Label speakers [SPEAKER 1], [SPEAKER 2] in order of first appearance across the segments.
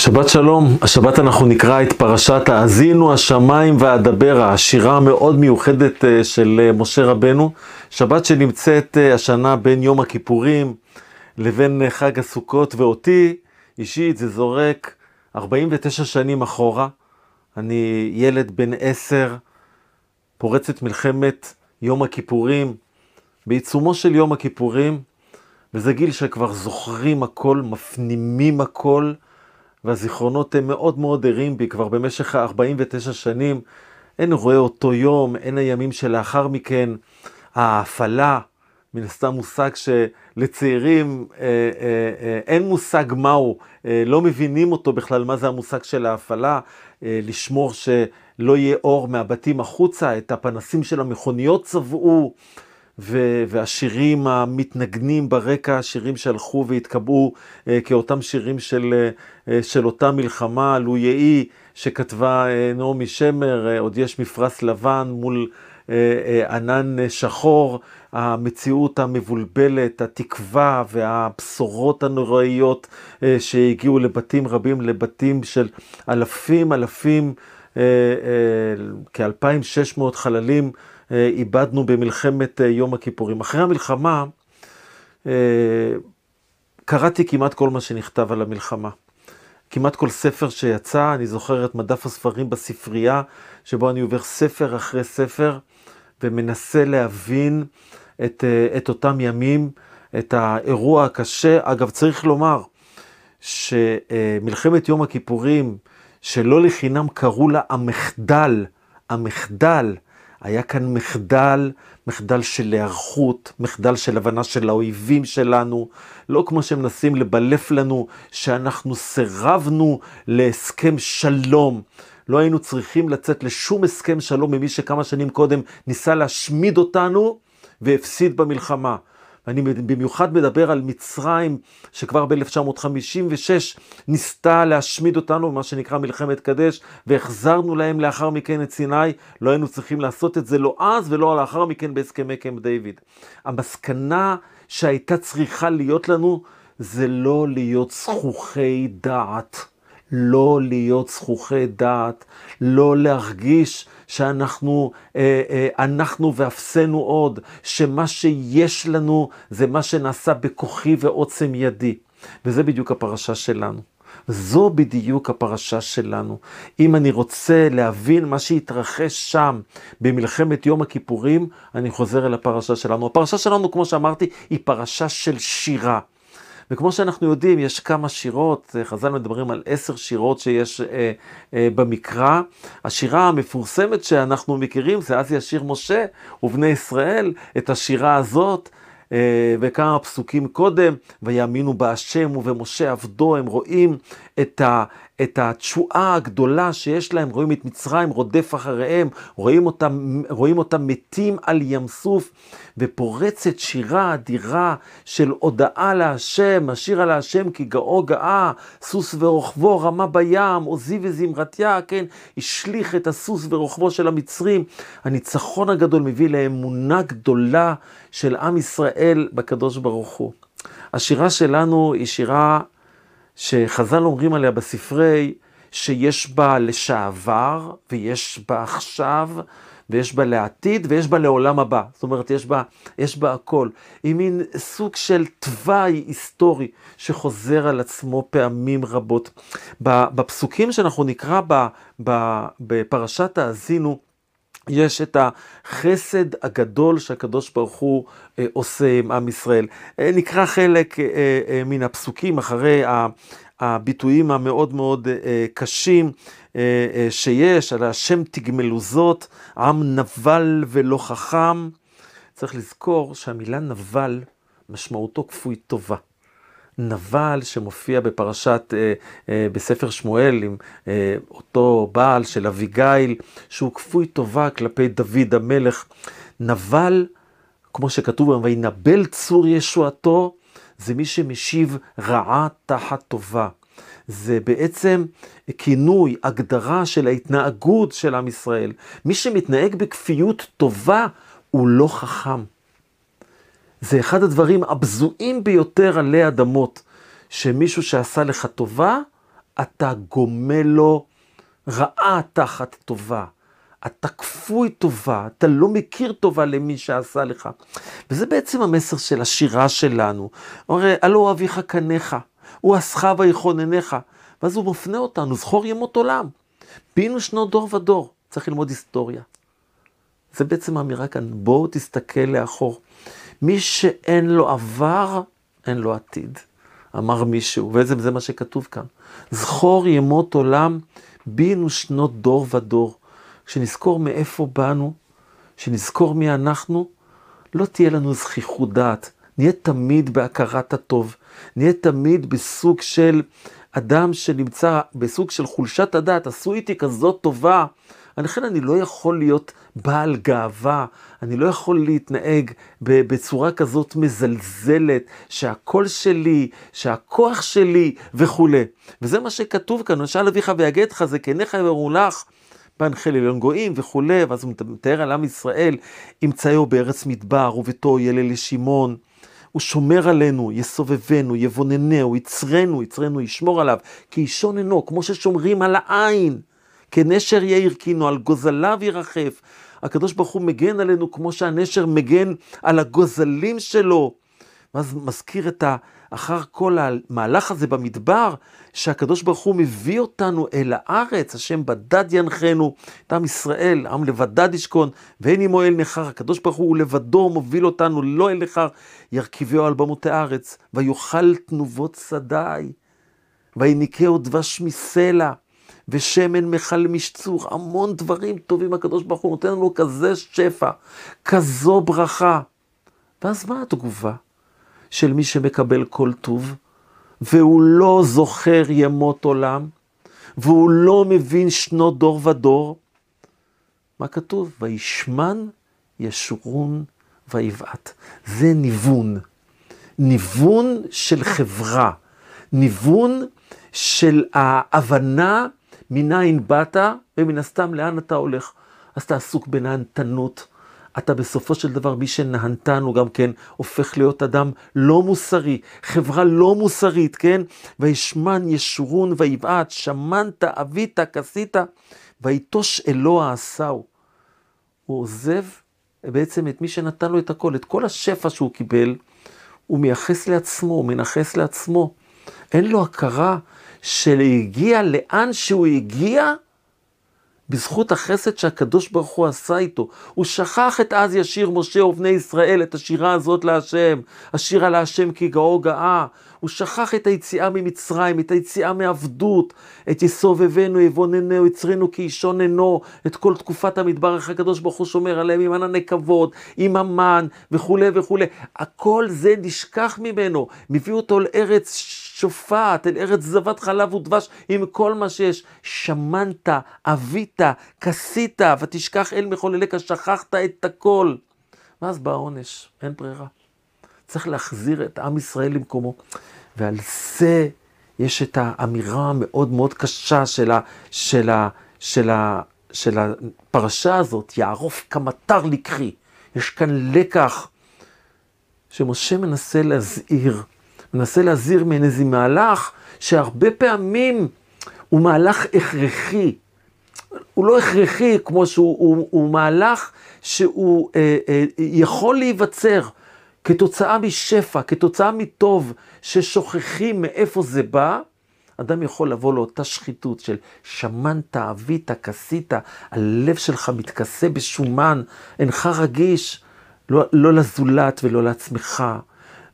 [SPEAKER 1] שבת שלום, השבת אנחנו נקרא את פרשת האזינו השמיים ואדברה, השירה המאוד מיוחדת אה, של אה, משה רבנו, שבת שנמצאת אה, השנה בין יום הכיפורים לבין חג הסוכות, ואותי אישית זה זורק 49 שנים אחורה, אני ילד בן עשר, פורצת מלחמת יום הכיפורים, בעיצומו של יום הכיפורים, וזה גיל שכבר זוכרים הכל, מפנימים הכל, והזיכרונות הם מאוד מאוד ערים בי כבר במשך ה-49 שנים. אין רואה אותו יום, אין הימים שלאחר מכן. ההפעלה, מן הסתם מושג שלצעירים אה, אה, אה, אין מושג מהו, אה, לא מבינים אותו בכלל, מה זה המושג של ההפעלה, אה, לשמור שלא יהיה אור מהבתים החוצה, את הפנסים של המכוניות צבעו. ו- והשירים המתנגנים ברקע, שירים שהלכו והתקבעו אה, כאותם שירים של, אה, של אותה מלחמה, לו יהי, שכתבה אה, נעמי שמר, אה, עוד יש מפרש לבן מול אה, אה, ענן אה, שחור, המציאות המבולבלת, התקווה והבשורות הנוראיות אה, שהגיעו לבתים רבים, לבתים של אלפים אלפים, אה, אה, כ-2,600 חללים. אה, איבדנו במלחמת אה, יום הכיפורים. אחרי המלחמה אה, קראתי כמעט כל מה שנכתב על המלחמה. כמעט כל ספר שיצא, אני זוכר את מדף הספרים בספרייה, שבו אני עובר ספר אחרי ספר, ומנסה להבין את, את אותם ימים, את האירוע הקשה. אגב, צריך לומר שמלחמת יום הכיפורים, שלא לחינם קראו לה המחדל, המחדל, היה כאן מחדל, מחדל של היערכות, מחדל של הבנה של האויבים שלנו, לא כמו שמנסים לבלף לנו שאנחנו סירבנו להסכם שלום. לא היינו צריכים לצאת לשום הסכם שלום ממי שכמה שנים קודם ניסה להשמיד אותנו והפסיד במלחמה. אני במיוחד מדבר על מצרים, שכבר ב-1956 ניסתה להשמיד אותנו במה שנקרא מלחמת קדש, והחזרנו להם לאחר מכן את סיני. לא היינו צריכים לעשות את זה לא אז ולא לאחר מכן בהסכמי קמפ דיוויד. המסקנה שהייתה צריכה להיות לנו, זה לא להיות זכוכי דעת. לא להיות זכוכי דעת, לא להרגיש שאנחנו אה, אה, אנחנו ואפסנו עוד, שמה שיש לנו זה מה שנעשה בכוחי ועוצם ידי. וזה בדיוק הפרשה שלנו. זו בדיוק הפרשה שלנו. אם אני רוצה להבין מה שהתרחש שם במלחמת יום הכיפורים, אני חוזר אל הפרשה שלנו. הפרשה שלנו, כמו שאמרתי, היא פרשה של שירה. וכמו שאנחנו יודעים, יש כמה שירות, אה, חז"ל מדברים על עשר שירות שיש אה, אה, במקרא. השירה המפורסמת שאנחנו מכירים זה אז ישיר משה ובני ישראל, את השירה הזאת. אה, וכמה פסוקים קודם, ויאמינו בהשם ובמשה עבדו, הם רואים את, ה, את התשועה הגדולה שיש להם, רואים את מצרים רודף אחריהם, רואים אותם, רואים אותם מתים על ים סוף, ופורצת שירה אדירה של הודאה להשם, השיר על השם כי גאו גאה, סוס ורוכבו רמה בים, עוזי וזמרתיה, כן, השליך את הסוס ורוכבו של המצרים. הניצחון הגדול מביא לאמונה גדולה של עם ישראל בקדוש ברוך הוא. השירה שלנו היא שירה שחז"ל אומרים עליה בספרי, שיש בה לשעבר, ויש בה עכשיו, ויש בה לעתיד, ויש בה לעולם הבא. זאת אומרת, יש בה, יש בה הכל. היא מין סוג של תוואי היסטורי שחוזר על עצמו פעמים רבות. בפסוקים שאנחנו נקרא בפרשת האזינו, יש את החסד הגדול שהקדוש ברוך הוא אה, עושה עם עם ישראל. אה, נקרא חלק אה, אה, מן הפסוקים אחרי הביטויים המאוד מאוד אה, קשים אה, אה, שיש, על השם תגמלו זאת, עם נבל ולא חכם. צריך לזכור שהמילה נבל משמעותו כפוי טובה. נבל שמופיע בפרשת, אה, אה, בספר שמואל, עם אה, אותו בעל של אביגיל, שהוא כפוי טובה כלפי דוד המלך. נבל, כמו שכתוב, וינבל צור ישועתו, זה מי שמשיב רעה תחת טובה. זה בעצם כינוי, הגדרה של ההתנהגות של עם ישראל. מי שמתנהג בכפיות טובה הוא לא חכם. זה אחד הדברים הבזויים ביותר עלי אדמות, שמישהו שעשה לך טובה, אתה גומל לו רעה תחת טובה. אתה כפוי טובה, אתה לא מכיר טובה למי שעשה לך. וזה בעצם המסר של השירה שלנו. הרי הלא אביך קניך, הוא עשך ויכוננך. ואז הוא מפנה אותנו, זכור ימות עולם. בינו שנות דור ודור. צריך ללמוד היסטוריה. זה בעצם האמירה כאן, בואו תסתכל לאחור. מי שאין לו עבר, אין לו עתיד, אמר מישהו, וזה מה שכתוב כאן. זכור ימות עולם, בינו שנות דור ודור. כשנזכור מאיפה באנו, כשנזכור מי אנחנו, לא תהיה לנו זכיחות דעת. נהיה תמיד בהכרת הטוב. נהיה תמיד בסוג של אדם שנמצא בסוג של חולשת הדעת. עשו איתי כזאת טובה. לכן אני לא יכול להיות בעל גאווה, אני לא יכול להתנהג בצורה כזאת מזלזלת, שהקול שלי, שהכוח שלי וכולי. וזה מה שכתוב כאן, נשאל אביך ויגדך, זה כניך יראו לך. בהנחל עליון גויים וכולי, ואז הוא מתאר על עם ישראל, ימצאהו בארץ מדבר וביתו ילה לשמעון. הוא שומר עלינו, יסובבנו, יבוננהו, יצרנו, יצרנו, ישמור עליו, כי אישון אינו, כמו ששומרים על העין. כנשר יאיר קינו, על גוזליו ירחף. הקדוש ברוך הוא מגן עלינו כמו שהנשר מגן על הגוזלים שלו. ואז מזכיר את ה... אחר כל המהלך הזה במדבר, שהקדוש ברוך הוא מביא אותנו אל הארץ, השם בדד ינחנו, את עם ישראל, עם לבדד ישכון, ואין עמו אל נכר, הקדוש ברוך הוא לבדו מוביל אותנו, לא אל נכר, ירכיבהו על במותי הארץ, ויאכל תנובות שדי, ויניקהו דבש מסלע. ושמן מחל משצור, המון דברים טובים הקדוש ברוך הוא נותן לנו כזה שפע, כזו ברכה. ואז מה התגובה של מי שמקבל כל טוב, והוא לא זוכר ימות עולם, והוא לא מבין שנות דור ודור? מה כתוב? וישמן ישורון ויבעט. זה ניוון. ניוון של חברה. ניוון של ההבנה מניין באת, ומן הסתם לאן אתה הולך. אז אתה עסוק בנהנתנות. אתה בסופו של דבר, מי שנהנתן הוא גם כן הופך להיות אדם לא מוסרי, חברה לא מוסרית, כן? וישמן ישורון ויבעט, שמנת, אבית, כסית, ויטוש אלוה עשהו. הוא עוזב בעצם את מי שנתן לו את הכל, את כל השפע שהוא קיבל, הוא מייחס לעצמו, הוא מנכס לעצמו. אין לו הכרה שהגיע לאן שהוא הגיע בזכות החסד שהקדוש ברוך הוא עשה איתו. הוא שכח את אז ישיר משה ובני ישראל, את השירה הזאת להשם, השירה להשם כי גאו גאה. הוא שכח את היציאה ממצרים, את היציאה מעבדות, את יסובבנו, יבוננו, יצרנו כי אישון אינו, את כל תקופת המדבר, איך הקדוש ברוך הוא שומר עליהם עם ענני כבוד, עם המן וכולי וכולי. הכל זה נשכח ממנו, מביא אותו לארץ שופעת, אל ארץ זבת חלב ודבש, עם כל מה שיש. שמנת, אבית, כסית, ותשכח אל מחולליך, שכחת את הכל. ואז בא העונש, אין ברירה. צריך להחזיר את עם ישראל למקומו. ועל זה יש את האמירה המאוד מאוד קשה של, ה, של, ה, של, ה, של הפרשה הזאת, יערוף כמטר לקחי. יש כאן לקח שמשה מנסה להזהיר, מנסה להזהיר מעין איזה מהלך שהרבה פעמים הוא מהלך הכרחי. הוא לא הכרחי כמו שהוא הוא, הוא מהלך שהוא אה, אה, יכול להיווצר, כתוצאה משפע, כתוצאה מטוב, ששוכחים מאיפה זה בא, אדם יכול לבוא לאותה שחיתות של שמנת, אבית, כסית, הלב שלך מתכסה בשומן, אינך רגיש, לא, לא לזולת ולא לעצמך,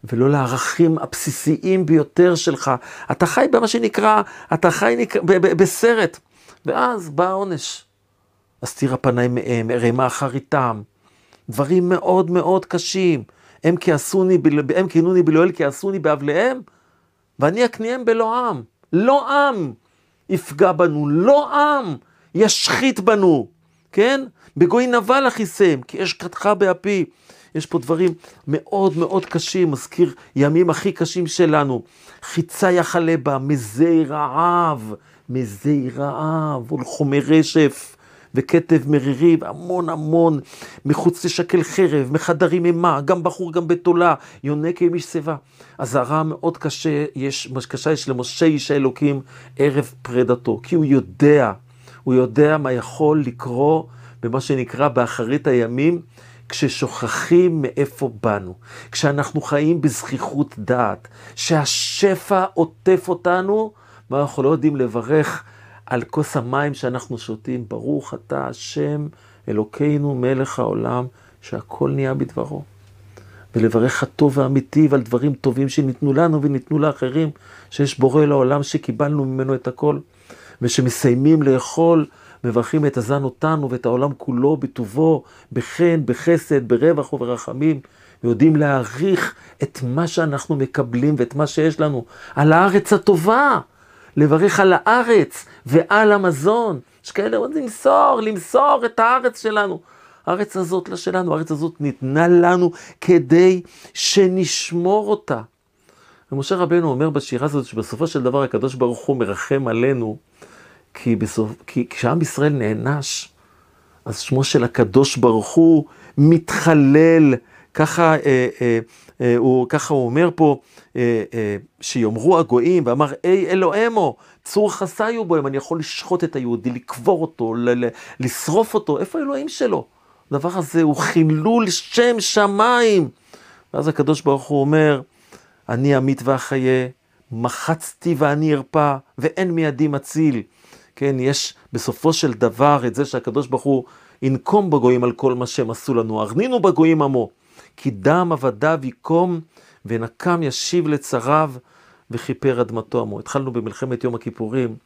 [SPEAKER 1] ולא לערכים הבסיסיים ביותר שלך. אתה חי במה שנקרא, אתה חי נק... ב- ב- בסרט, ואז בא העונש. אסתיר הפניים מהם, אראה מה אחריתם. דברים מאוד מאוד קשים. הם כעסוני, הם כינוני בלואל כעסוני באבליהם, ואני אקניהם בלא עם. לא עם יפגע בנו, לא עם ישחית בנו, כן? בגוי נבל אכיסם, כי אש קדחה באפי. יש פה דברים מאוד מאוד קשים, מזכיר ימים הכי קשים שלנו. חיצה יחלה בה, מזי רעב, מזי רעב, ולחומי רשף, וכתב מרירי, והמון המון, מחוץ לשקל חרב, מחדרים אימה, גם בחור גם בתולה, יונק עם איש שיבה. אזהרה מאוד קשה יש, קשה יש למשה איש האלוקים ערב פרידתו, כי הוא יודע, הוא יודע מה יכול לקרוא במה שנקרא באחרית הימים, כששוכחים מאיפה באנו, כשאנחנו חיים בזכיחות דעת, שהשפע עוטף אותנו, ואנחנו לא יודעים לברך על כוס המים שאנחנו שותים, ברוך אתה השם אלוקינו מלך העולם, שהכל נהיה בדברו. ולברך הטוב והאמיתי ועל דברים טובים שניתנו לנו וניתנו לאחרים, שיש בורא לעולם שקיבלנו ממנו את הכל, ושמסיימים לאכול מברכים את הזן אותנו ואת העולם כולו בטובו, בחן, בחסד, ברווח וברחמים, ויודעים להעריך את מה שאנחנו מקבלים ואת מה שיש לנו, על הארץ הטובה, לברך על הארץ ועל המזון. יש כאלה עוד למסור, למסור את הארץ שלנו. הארץ הזאת לא שלנו, הארץ הזאת ניתנה לנו כדי שנשמור אותה. ומשה רבנו אומר בשירה הזאת שבסופו של דבר הקדוש ברוך הוא מרחם עלינו כי, בסוף, כי כשעם ישראל נענש, אז שמו של הקדוש ברוך הוא מתחלל, ככה, אה, אה, אה, הוא, ככה הוא אומר פה, אה, אה, שיאמרו הגויים, ואמר, אי אלוהימו, צור חסיו בוהם, אני יכול לשחוט את היהודי, לקבור אותו, ל- ל- לשרוף אותו, איפה האלוהים שלו? הדבר הזה הוא חילול שם שמיים. ואז הקדוש ברוך הוא אומר, אני אמית ואחיה, מחצתי ואני ארפא, ואין מידי מציל. כן, יש בסופו של דבר את זה שהקדוש ברוך הוא ינקום בגויים על כל מה שהם עשו לנו. ארנינו בגויים עמו, כי דם עבדיו יקום ונקם ישיב לצריו וכיפר אדמתו עמו. התחלנו במלחמת יום הכיפורים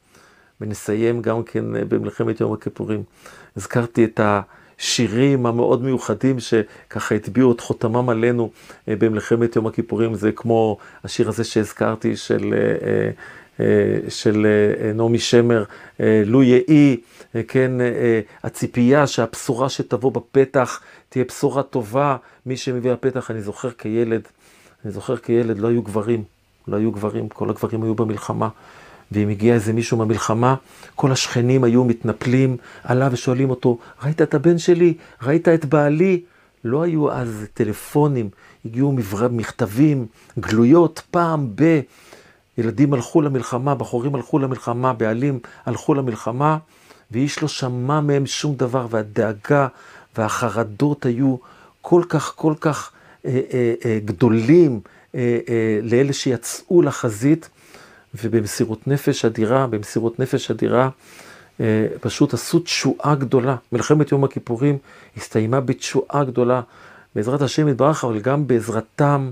[SPEAKER 1] ונסיים גם כן במלחמת יום הכיפורים. הזכרתי את השירים המאוד מיוחדים שככה הטביעו את חותמם עלינו אה, במלחמת יום הכיפורים. זה כמו השיר הזה שהזכרתי של... אה, אה, של נעמי שמר, לו יהי, כן, הציפייה שהבשורה שתבוא בפתח תהיה בשורה טובה, מי שמביא הפתח, אני זוכר כילד, אני זוכר כילד, לא היו גברים, לא היו גברים, כל הגברים היו במלחמה. ואם הגיע איזה מישהו מהמלחמה, כל השכנים היו מתנפלים עליו ושואלים אותו, ראית את הבן שלי? ראית את בעלי? לא היו אז טלפונים, הגיעו מכתבים, גלויות, פעם ב... ילדים הלכו למלחמה, בחורים הלכו למלחמה, בעלים הלכו למלחמה, ואיש לא שמע מהם שום דבר, והדאגה והחרדות היו כל כך, כל כך אה, אה, אה, גדולים אה, אה, לאלה שיצאו לחזית, ובמסירות נפש אדירה, במסירות נפש אדירה, אה, פשוט עשו תשועה גדולה. מלחמת יום הכיפורים הסתיימה בתשועה גדולה, בעזרת השם יתברך, אבל גם בעזרתם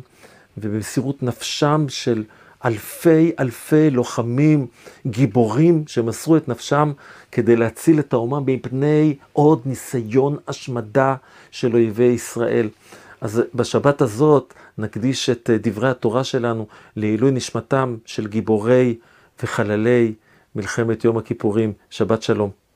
[SPEAKER 1] ובמסירות נפשם של אלפי אלפי לוחמים, גיבורים, שמסרו את נפשם כדי להציל את האומה מפני עוד ניסיון השמדה של אויבי ישראל. אז בשבת הזאת נקדיש את דברי התורה שלנו לעילוי נשמתם של גיבורי וחללי מלחמת יום הכיפורים. שבת שלום.